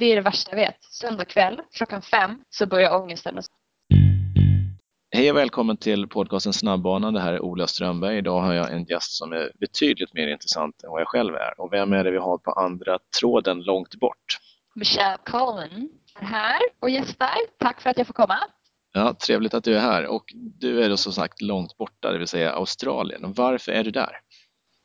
det är det värsta jag vet. Söndag kväll klockan fem så börjar ångesten. Hej och välkommen till podcasten Snabbbanan. Det här är Ola Strömberg. Idag har jag en gäst som är betydligt mer intressant än vad jag själv är. Och vem är det vi har på andra tråden långt bort? Michelle Cohen är här och gästar. Tack för att jag får komma. Ja, trevligt att du är här. Och du är då som sagt långt borta, det vill säga Australien. Varför är du där?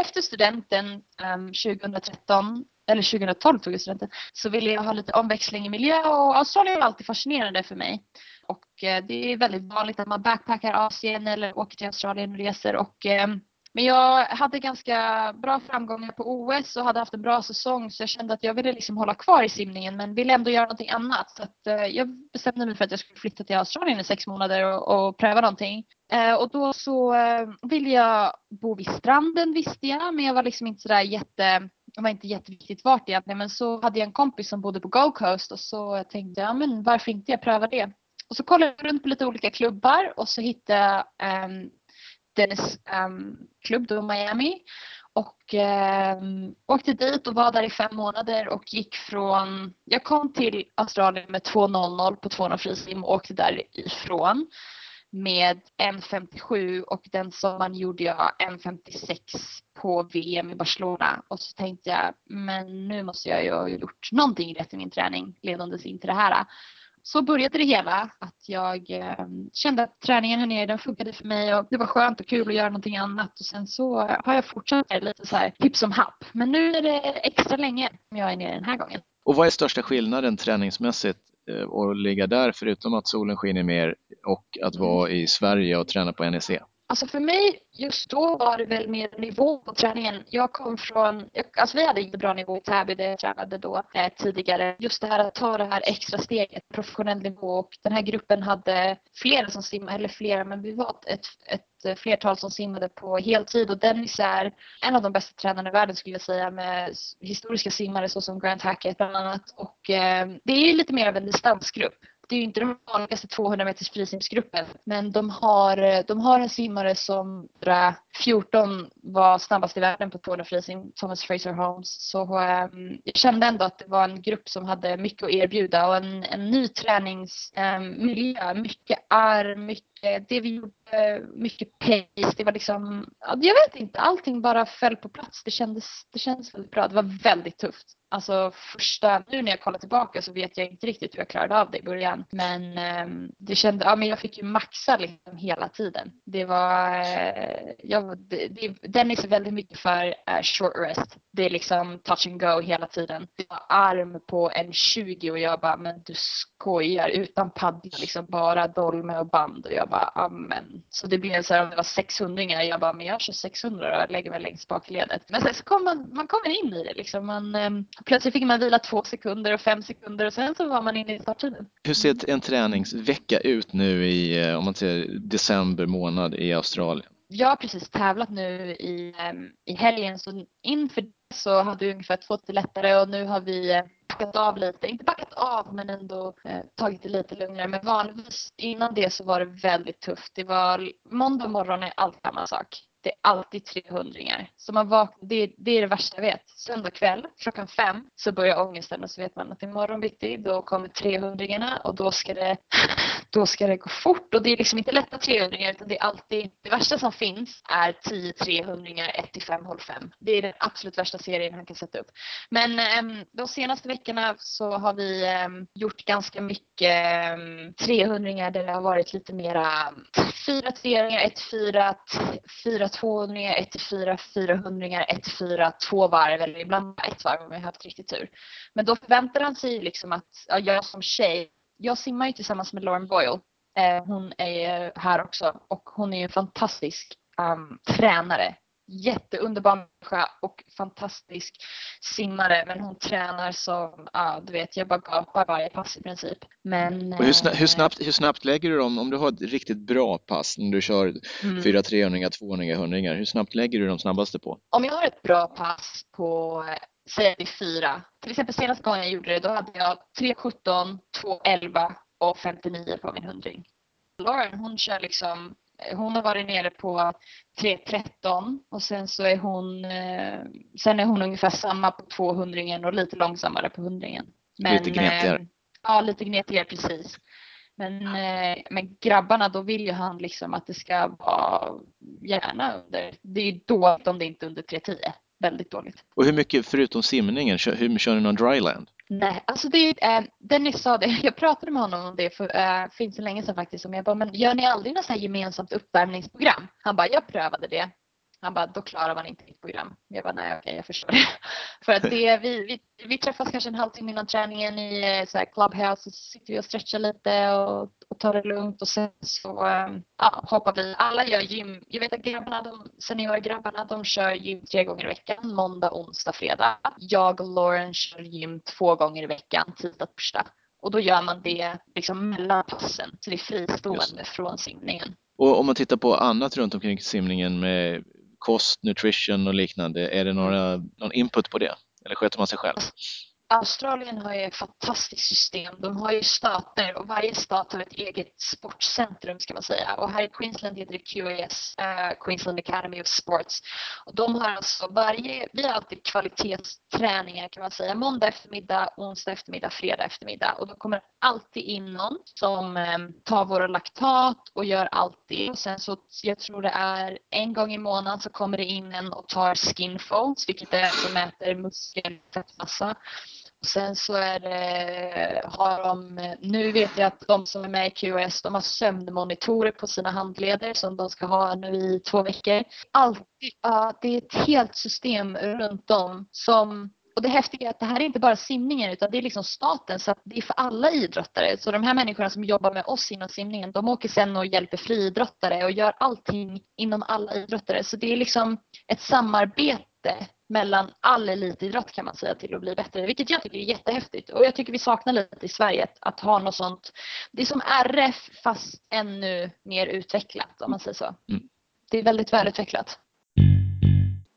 Efter studenten um, 2013 eller 2012 tog jag studenten, så ville jag ha lite omväxling i miljö och Australien var alltid fascinerande för mig. Och eh, det är väldigt vanligt att man backpackar Asien eller åker till Australien och reser och eh, men jag hade ganska bra framgångar på OS och hade haft en bra säsong så jag kände att jag ville liksom hålla kvar i simningen men ville ändå göra någonting annat. Så att, eh, jag bestämde mig för att jag skulle flytta till Australien i sex månader och, och pröva någonting. Eh, och då så eh, ville jag bo vid stranden visste jag men jag var liksom inte sådär jätte det var inte jätteviktigt vart egentligen men så hade jag en kompis som bodde på Gold Coast och så tänkte jag men varför inte? Jag pröva det. Och så kollade jag runt på lite olika klubbar och så hittade jag um, Dennis um, klubb då Miami. Och um, åkte dit och var där i fem månader och gick från, jag kom till Australien med 2.00 på 200 frisim och åkte därifrån med 1.57 och den sommaren gjorde jag 1.56 på VM i Barcelona och så tänkte jag men nu måste jag ju ha gjort någonting rätt i min träning ledandes in till det här. Så började det hela att jag eh, kände att träningen här nere den funkade för mig och det var skönt och kul att göra någonting annat och sen så har jag fortsatt lite så här hipp som happ. Men nu är det extra länge som jag är nere den här gången. Och vad är största skillnaden träningsmässigt och eh, ligga där förutom att solen skiner mer och att vara i Sverige och träna på NEC? Alltså för mig just då var det väl mer nivå på träningen. Jag kom från, alltså vi hade inte bra nivå i Täby där jag tränade då eh, tidigare. Just det här att ta det här extra steget, professionell nivå och den här gruppen hade flera som simmade, eller flera men vi var ett, ett Eh, flertal som simmade på heltid och Dennis är en av de bästa tränarna i världen skulle jag säga med historiska simmare såsom Grant Hackett bland annat. Och eh, det är lite mer av en distansgrupp det är ju inte den vanligaste 200 meters frisimsgruppen men de har, eh, de har en simmare som 14 var snabbast i världen på 200 frisim, Thomas Fraser Holmes. Så um, jag kände ändå att det var en grupp som hade mycket att erbjuda och en, en ny träningsmiljö, ehm, um, mycket arm, mycket, det vi gjorde, mycket pace. Det var liksom, jag vet inte, allting bara föll på plats. Det kändes, det kändes väldigt bra. Det var väldigt tufft. Alltså första, nu när jag kollar tillbaka så vet jag inte riktigt hur jag klarade av det i början. Men eh, det kände, ja men jag fick ju maxa liksom hela tiden. Det var, eh, jag, det, det, Dennis är väldigt mycket för eh, short rest. Det är liksom touch and go hela tiden. Det var arm på en 20 och jag bara, men du skojar utan paddla liksom bara dolme och band och jag bara, amen. Så det blev så här om det var 600 jag bara, men jag kör 600 och lägger mig längst bak i ledet. Men sen så kommer man, man kommer in i det liksom. Man, ehm, plötsligt fick man vila två sekunder och fem sekunder och sen så var man inne i starttiden. Hur ser en träningsvecka ut nu i, eh, om man säger december månad i Australien? Jag har precis tävlat nu i, ehm, i helgen så inför det så hade vi ungefär två till lättare och nu har vi eh, backat av lite, inte backat av men ändå eh, tagit det lite lugnare. Men vanligtvis innan det så var det väldigt tufft. Det var måndag morgon är allt samma sak det är alltid 300-ringar. Så man vaknar, det, det, är det värsta jag vet. Söndag kväll klockan fem så börjar ångesten och så vet man att imorgon bitti då kommer 300-ringarna och då ska det då ska det gå fort och det är liksom inte lätta 300-ringar utan det är alltid, det värsta som finns är 10 300-ringar 1 till 5 håll 5. Det är den absolut värsta serien han kan sätta upp. Men äm, de senaste veckorna så har vi äm, gjort ganska mycket ehm, äm, 300 där det har varit lite mera 4 300 1 4 4 200 1 4 400 1 4 två varv eller ibland ett varv om jag har haft riktigt tur. Men då förväntar han sig liksom att ja, jag som tjej jag simmar ju tillsammans med Lauren Boyle. Eh, hon är här också och hon är ju en fantastisk um, tränare. Jätteunderbar människa och fantastisk simmare men hon tränar som, ja du vet jag bara gapar varje pass i princip. Men, hur, snabbt, hur, snabbt, hur snabbt lägger du dem, om du har ett riktigt bra pass när du kör mm. 4 300, 200, 100 hur snabbt lägger du de snabbaste på? Om jag har ett bra pass på säg det fyra. Till exempel senaste gången jag gjorde det, då hade jag 3.17, 2.11 och 59 på min hundring. Lauren hon kör liksom, hon har varit nere på 3.13 och sen så är hon, eh, sen är hon ungefär samma på 200 och lite långsammare på hundringen. Men, lite gnetigare. eh, Ja, lite gnetigare precis. Men, eh, men grabbarna, då vill ju han liksom att det ska vara gärna under, det är ju dåligt om det inte är under 3.10. Väldigt dåligt. Och hur mycket, förutom simningen, hur kör ni någon dryland? Nej, alltså det är, eh, Dennis sa det, jag pratade med honom om det för eh, finns så länge sedan faktiskt. Som jag bara, men gör ni aldrig något så här gemensamt uppvärmningsprogram? Han bara, jag prövade det. Han bara, då klarar man inte ditt program. Jag bara, nej okej, jag förstår det. För att det, vi, vi, vi träffas kanske en halvtimme innan träningen i eh, så här clubhouse och så sitter vi och stretchar lite och, och tar det lugnt och sen så eh, ja, hoppar vi. Alla gör gym. Jag vet att grabbarna, de seniorgrabbarna, de kör gym tre gånger i veckan. Måndag, onsdag, fredag. Jag och Lauren kör gym två gånger i veckan, tisdag, torsdag. Och då gör man det liksom mellan passen, så det är fristående från simningen. Och om man tittar på annat runt omkring simningen med kost, nutrition och liknande, är det några, någon input på det? Eller sköter man sig själv? Australien har ju ett fantastiskt system. De har ju stater och varje stat har ett eget sportcentrum ska man säga. Och här i Queensland heter det QAS, uh, eh, Queensland Academy of Sports. Och de har alltså varje, vi har alltid kvalitetsträningar kan man säga. Måndag eftermiddag, onsdag eftermiddag, fredag eftermiddag. Och då kommer alltid in någon som um, tar våra laktat och gör alltid. Och sen så, jag tror det är en gång i månaden så kommer det in en och tar skin folds, vilket är som mäter muskelfettmassa. Sen så är det, har de, nu vet jag att de som är med i QS, de har sömnmonitorer på sina handleder som de ska ha nu i två veckor. Alltid, ja, det är ett helt system runt om som och det häftiga är att det här är inte bara simningen utan det är liksom staten så att det är för alla idrottare. Så de här människorna som jobbar med oss inom simningen de åker sen och hjälper friidrottare och gör allting inom alla idrottare. Så det är liksom ett samarbete mellan all elitidrott kan man säga till att bli bättre, vilket jag tycker är jättehäftigt. Och jag tycker vi saknar lite i Sverige att ha något sånt. Det är som RF fast ännu mer utvecklat om man säger så. Mm. Det är väldigt välutvecklat.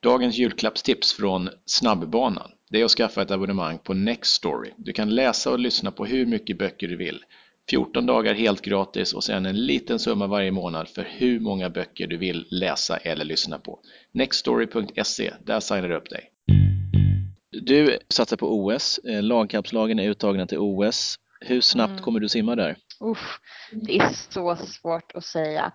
Dagens julklappstips från Snabbbanan det är att skaffa ett abonnemang på Nextory. Du kan läsa och lyssna på hur mycket böcker du vill. 14 dagar helt gratis och sen en liten summa varje månad för hur många böcker du vill läsa eller lyssna på. Nextory.se, där signar du upp dig. Du satsar på OS. Eh, lagkappslagen är uttagna till OS. Hur snabbt mm. kommer du simma där? Uff, det är så svårt att säga.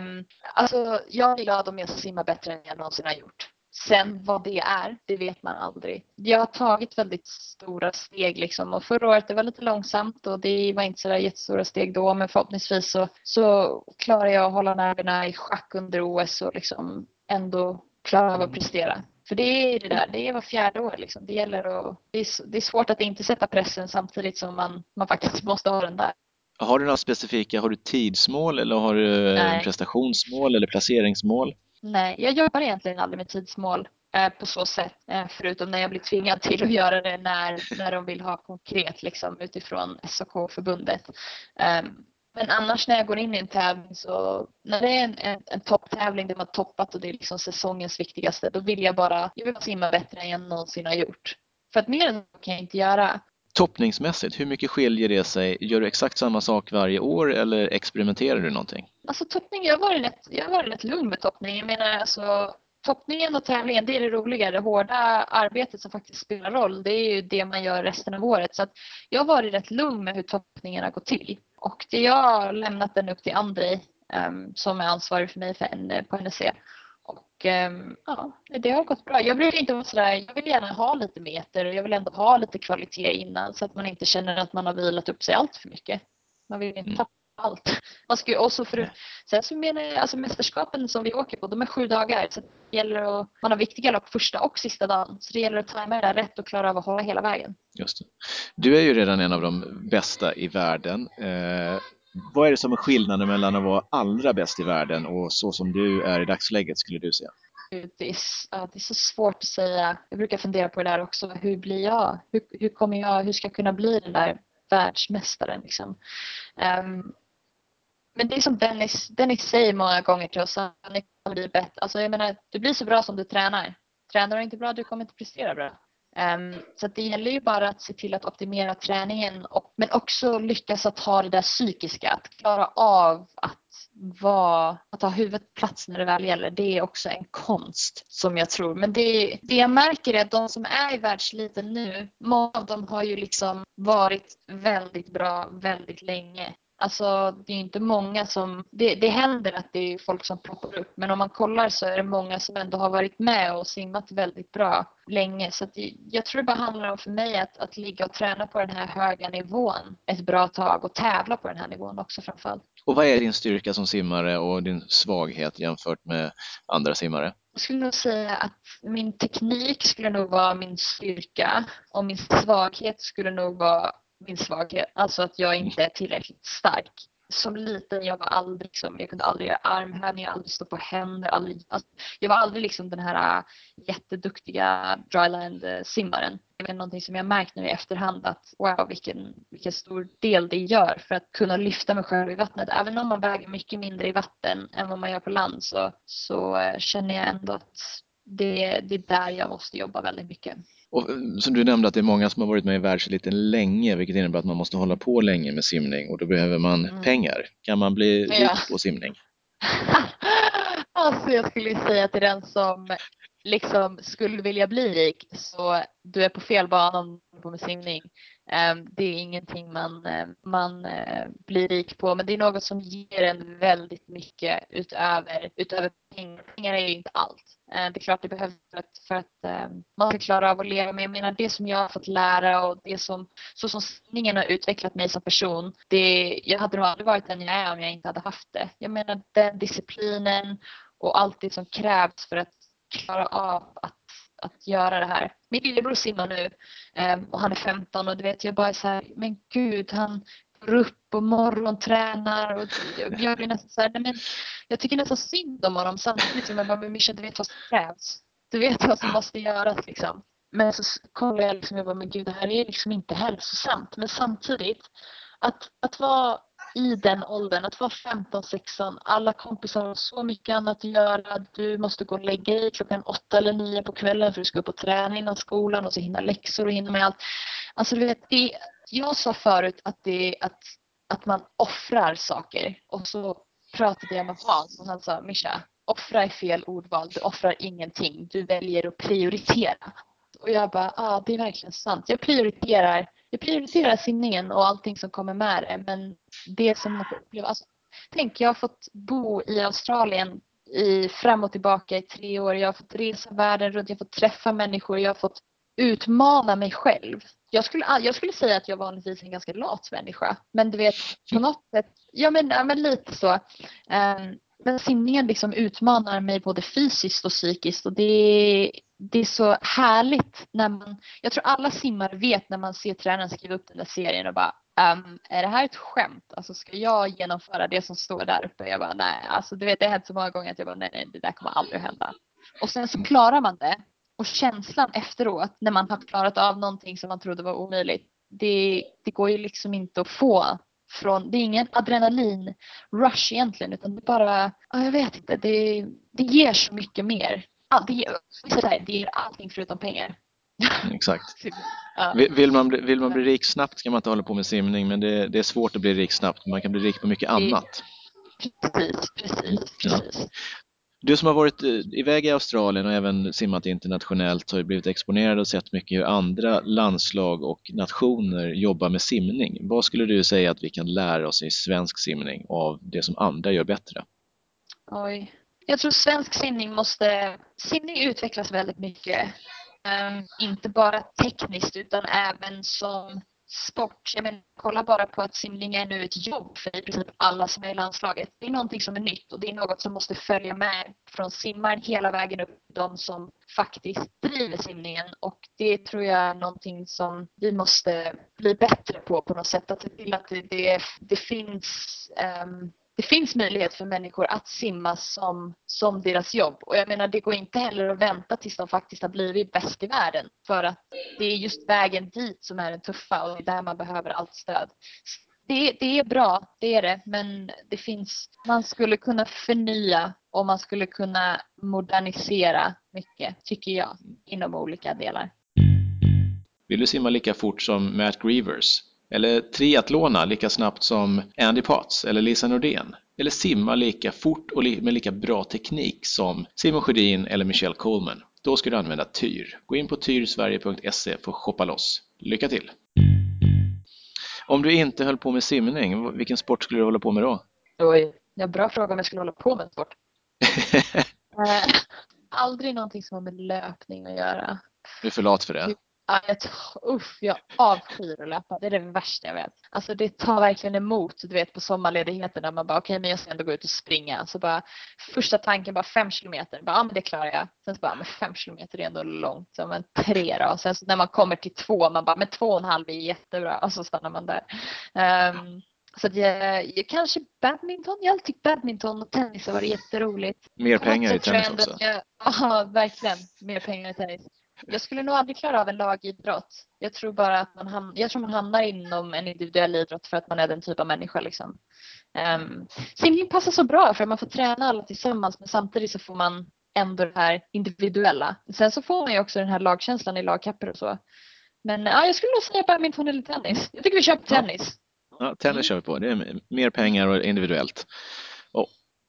Um, alltså, jag är glad om jag simmar bättre än jag någonsin har gjort. Sen vad det är, det vet man aldrig. Jag har tagit väldigt stora steg liksom och förra året det var lite långsamt och det var inte sådär jättestora steg då men förhoppningsvis så, så klarar jag att hålla nerverna i schack under OS och liksom ändå klara av att prestera. För det är det där, det är var fjärde år liksom. Det gäller att, det är, det är svårt att inte sätta pressen samtidigt som man, man faktiskt måste ha den där. Har du några specifika, har du tidsmål eller har du Nej. prestationsmål eller placeringsmål? Nej, jag jobbar egentligen aldrig med tidsmål eh, på så sätt. Eh, förutom när jag blir tvingad till att göra det när, när de vill ha konkret liksom, utifrån SOK-förbundet. Eh, men annars när jag går in i en tävling så när det är en, en, en topptävling där man toppat och det är liksom säsongens viktigaste då vill jag bara, jag vill simma bättre än jag någonsin har gjort. För att mer än så kan jag inte göra. Toppningsmässigt, hur mycket skiljer det sig? Gör du exakt samma sak varje år eller experimenterar du någonting? Alltså toppning, jag har varit rätt, jag har varit rätt lugn med toppning. Jag menar alltså toppningen och tävlingen, det är det roliga. Det hårda arbetet som faktiskt spelar roll, det är ju det man gör resten av året. Så att jag har varit rätt lugn med hur toppningen har gått till. Och det jag har lämnat den upp till Andrei um, ehm, som är ansvarig för mig för en, på NEC. Och um, ja, det har gått bra. Jag brukar inte vara sådär, jag vill gärna ha lite meter och jag vill ändå ha lite kvalitet innan så att man inte känner att man har vilat upp sig allt för mycket. Man vill inte mm. tappa allt. Man ska ju också för, sen så menar jag, alltså mästerskapen som vi åker på, de är sju dagar. Så det gäller att, man har viktiga lopp första och sista dagen. Så det gäller att tajma det där rätt och klara av att hålla hela vägen. Just det. Du är ju redan en av de bästa i världen. Eh, vad är det som är skillnaden mellan att vara allra bäst i världen och så som du är i dagsläget skulle du säga? Det är, det är så svårt att säga. Jag brukar fundera på det där också. Hur blir jag? Hur, hur kommer jag? Hur ska jag kunna bli den där världsmästaren? Liksom? Um, men det är som Dennis, Dennis säger många gånger till oss, att bli bättre. Alltså jag menar, du blir så bra som du tränar. Tränar du inte bra, du kommer inte prestera bra. Um, så det gäller ju bara att se till att optimera träningen och, men också lyckas att ha det där psykiska, att klara av att vara, att ha huvudet plats när det väl gäller, det är också en konst som jag tror. Men det, det jag märker är att de som är i världseliten nu, många av dem har ju liksom varit väldigt bra väldigt länge. Alltså det är inte många som, det, det händer att det är folk som ploppar upp men om man kollar så är det många som ändå har varit med och simmat väldigt bra länge. Så det, jag tror det bara handlar om för mig att, att ligga och träna på den här höga nivån ett bra tag och tävla på den här nivån också framförallt. Och vad är din styrka som simmare och din svaghet jämfört med andra simmare? Jag skulle nog säga att min teknik skulle nog vara min styrka och min svaghet skulle nog vara min svaghet. Alltså att jag inte är tillräckligt stark. Som liten, jag var aldrig liksom, jag kunde aldrig göra armhävningar, aldrig stå på händer. Aldrig, alltså, jag var aldrig liksom den här äh, jätteduktiga dryland-simmaren. Äh, det är någonting som jag märkt nu i efterhand att wow vilken, vilken stor del det gör för att kunna lyfta mig själv i vattnet. Även om man väger mycket mindre i vatten än vad man gör på land så, så äh, känner jag ändå att det, det är där jag måste jobba väldigt mycket. Och eh, som du nämnde att det är många som har varit med i världseliten länge vilket innebär att man måste hålla på länge med simning och då behöver man mm. pengar. Kan man bli rik ja. på simning? alltså jag skulle säga till den som liksom skulle vilja bli rik så du är på fel bana om du på med simning. Ehm, det är ingenting man, eh, man eh, blir rik på men det är något som ger en väldigt mycket utöver, utöver pengar. Pengar är ju inte allt. Eh, det är klart det behövs för att, för att eh, man ska klara av att leva men jag menar det som jag har fått lära och det som så som simningen har utvecklat mig som person. Det, jag hade nog aldrig varit den jag är om jag inte hade haft det. Jag menar den disciplinen och allt det som krävs för att klara av att, att göra det här. Min lillebror simmar nu eh, och han är 15 och du vet jag bara är så här, men gud han går upp och morgontränar och jag blir nästan så här, nej men jag tycker nästan synd om honom samtidigt som jag bara, men Mischa du vet vad som krävs. Du vet vad som måste göras liksom. Men så kollar jag liksom, jag bara, men gud det här är liksom inte hälsosamt. Men samtidigt, att, att vara i den åldern, att vara 15, 16, alla kompisar har så mycket annat att göra. Du måste gå och lägga dig klockan åtta eller nio på kvällen för att du ska upp och träna innan skolan och så hinna läxor och hinna med allt. Alltså du vet, det, jag sa förut att, det, att, att man offrar saker och så pratade jag med Hans och han sa Mischa, offra är fel ordval, du offrar ingenting, du väljer att prioritera. Och jag bara, ja ah, det är verkligen sant. Jag prioriterar jag prioriterar simningen och allting som kommer med det. Men det som jag får uppleva, alltså, tänk jag har fått bo i Australien i, fram och tillbaka i tre år. Jag har fått resa världen runt, jag har fått träffa människor, jag har fått utmana mig själv. Jag skulle, jag skulle säga att jag vanligtvis är en ganska lat människa. Men du vet, på något sätt, ja men, ja, men lite så. Um, men simningen liksom utmanar mig både fysiskt och psykiskt och det, det är så härligt när man, jag tror alla simmare vet när man ser tränaren skriva upp den där serien och bara um, är det här ett skämt? Alltså ska jag genomföra det som står där uppe? Jag bara nej, alltså du vet det har hänt så många gånger att jag bara nej, nej det där kommer aldrig att hända. Och sen så klarar man det och känslan efteråt när man har klarat av någonting som man trodde var omöjligt det, det går ju liksom inte att få från, det är ingen adrenalin-rush egentligen utan det bara, ja, jag vet inte, det, det ger så mycket mer. Det, ger, det ger allting förutom pengar. Exakt. ja. vill, man bli, vill man bli rik snabbt ska man inte hålla på med simning men det, det är svårt att bli rik snabbt. Man kan bli rik på mycket annat. Precis, precis, precis. Ja. Du som har varit eh, iväg i Australien och även simmat internationellt har ju blivit exponerad och sett mycket hur andra landslag och nationer jobbar med simning. Vad skulle du säga att vi kan lära oss i svensk simning av det som andra gör bättre? Oj. Jag tror svensk simning måste... Simning utvecklas väldigt mycket. Um, inte bara tekniskt utan även som sport. Jag menar, kolla bara på att simning är nu ett jobb för i princip alla som är i landslaget. Det är någonting som är nytt och det är något som måste följa med från simmaren hela vägen upp till de som faktiskt driver simningen och det tror jag är någonting som vi måste bli bättre på på något sätt. Att se till att det, det, det finns um, det finns möjlighet för människor att simma som, som deras jobb. Och jag menar det går inte heller att vänta tills de faktiskt har blivit bäst i världen. För att det är just vägen dit som är den tuffa och det är där man behöver allt stöd. Det, det är bra, det är det, men det finns, man skulle kunna förnya och man skulle kunna modernisera mycket, tycker jag, inom olika delar. Vill du simma lika fort som Matt Grievers? Eller triathlona lika snabbt som Andy Potts eller Lisa Nordén? eller simma lika fort och med lika bra teknik som Simon Sjödin eller Michelle Coleman, då ska du använda TYR. Gå in på tyrsverige.se för att shoppa loss. Lycka till! Om du inte höll på med simning, vilken sport skulle du hålla på med då? Oj, ja, bra fråga om jag skulle hålla på med en sport. Eh, aldrig någonting som har med löpning att göra. Du är för lat för det? Ja, jag, usch, jag avskyr att löpa. Det är det värsta jag vet. Alltså det tar verkligen emot, du vet på sommarledigheten när man bara okej okay, men jag ska ändå gå ut och springa. Så bara första tanken bara fem kilometer. Bara, ja men det klarar jag. Sen så bara men fem kilometer är ändå långt. Så men tre då. Sen så när man kommer till två man bara men två och en halv är jättebra. Och så stannar man där. Um, så jag, jag, kanske badminton. Jag har alltid badminton och tennis har varit jätteroligt. Mer pengar i tennis också. Ja, verkligen. Mer pengar i tennis. Jag skulle nog aldrig klara av en lagidrott. Jag tror bara att man, ham jag tror man hamnar inom en individuell idrott för att man är den typ av människa. Liksom. Um, simning passar så bra för man får träna alla tillsammans men samtidigt så får man ändå det här individuella. Sen så får man ju också den här lagkänslan i lagkapper och så. Men ja, jag skulle nog säga badminton eller tennis. Jag tycker vi kör på tennis. Ja, tennis kör vi på. Det är mer pengar och individuellt.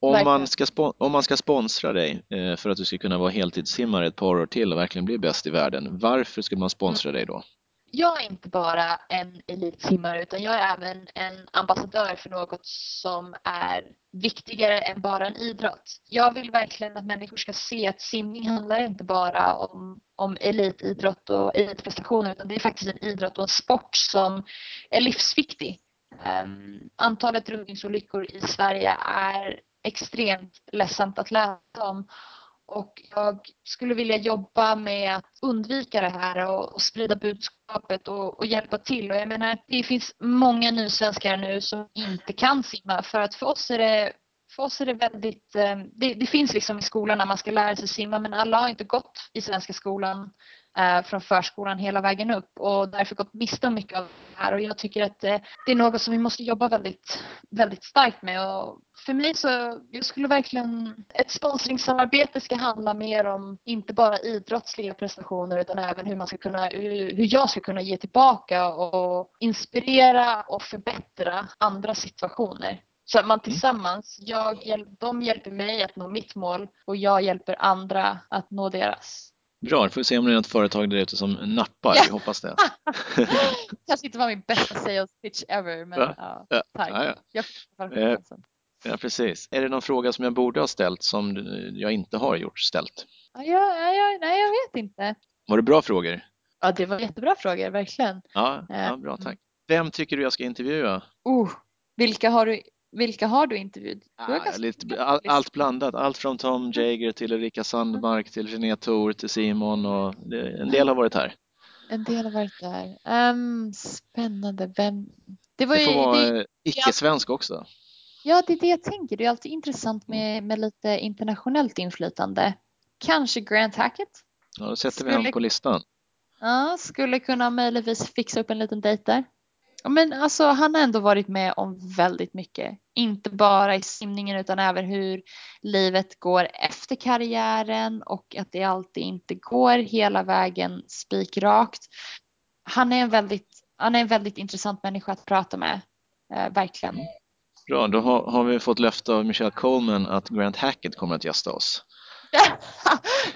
Om man, ska om man ska sponsra dig eh, för att du ska kunna vara heltidssimmare ett par år till och verkligen bli bäst i världen, varför skulle man sponsra dig då? Jag är inte bara en elitsimmare utan jag är även en ambassadör för något som är viktigare än bara en idrott. Jag vill verkligen att människor ska se att simning handlar inte bara om, om elitidrott och elitprestationer utan det är faktiskt en idrott och en sport som är livsviktig. Um, antalet drunkningsolyckor i Sverige är extremt ledsamt att läsa om. Och jag skulle vilja jobba med att undvika det här och, och sprida budskapet och, och, hjälpa till. Och jag menar, det finns många nysvenskar nu som inte kan simma för att för oss är det för oss är det väldigt, eh, det, det, finns liksom i skolan när man ska lära sig simma men alla har inte gått i svenska skolan från förskolan hela vägen upp och därför gått miste om mycket av det här och jag tycker att eh, det är något som vi måste jobba väldigt, väldigt starkt med och för mig så, jag skulle verkligen, ett sponsringssamarbete ska handla mer om inte bara idrottsliga prestationer utan även hur man ska kunna, hur jag ska kunna ge tillbaka och inspirera och förbättra andra situationer. Så att man tillsammans, jag, de hjälper mig att nå mitt mål och jag hjälper andra att nå deras. Bra, då får vi se om det är något företag där ute som nappar. Vi hoppas det. kanske inte var min bästa sales pitch ever, men ja, ja, tack. Ja, ja. Jag eh, ja, precis. Är det någon fråga som jag borde ha ställt som jag inte har gjort ställt? Ja, ja, nej, jag vet inte. Var det bra frågor? Ja, det var jättebra frågor, verkligen. Ja, ja eh, bra, tack. Vem tycker du jag ska intervjua? Oh, vilka har du vilka har du intervjuat? Ah, lite, all, allt blandat, allt från Tom mm. Jager till Erika Sandmark till Jeanette Thor till Simon och en del har varit här. En del har varit där. Um, spännande. Vem? Det, var det får vara det, icke-svensk också. Ja, det är det jag tänker. Det är alltid intressant med, med lite internationellt inflytande. Kanske Grant Hackett? Ja, då sätter skulle, vi honom på listan. Ja, skulle kunna möjligtvis fixa upp en liten dejt där. Men alltså, han har ändå varit med om väldigt mycket inte bara i simningen utan även hur livet går efter karriären och att det alltid inte går hela vägen spikrakt. Han är en väldigt, han är en väldigt intressant människa att prata med, eh, verkligen. Bra, då har, har, vi fått löfte av Michelle Coleman att Grant Hackett kommer att gästa oss.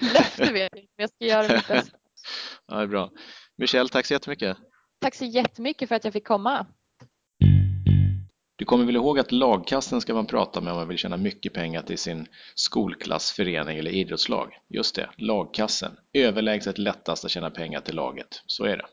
löfte vet jag inte, men jag ska göra mitt bästa. ja, det är bra. Michelle, tack så jättemycket. Tack så jättemycket för att jag fick komma. Du kommer väl ihåg att lagkassen ska man prata med om man vill tjäna mycket pengar till sin skolklass, förening eller idrottslag? Just det, lagkassen. Överlägset lättast att tjäna pengar till laget. Så är det.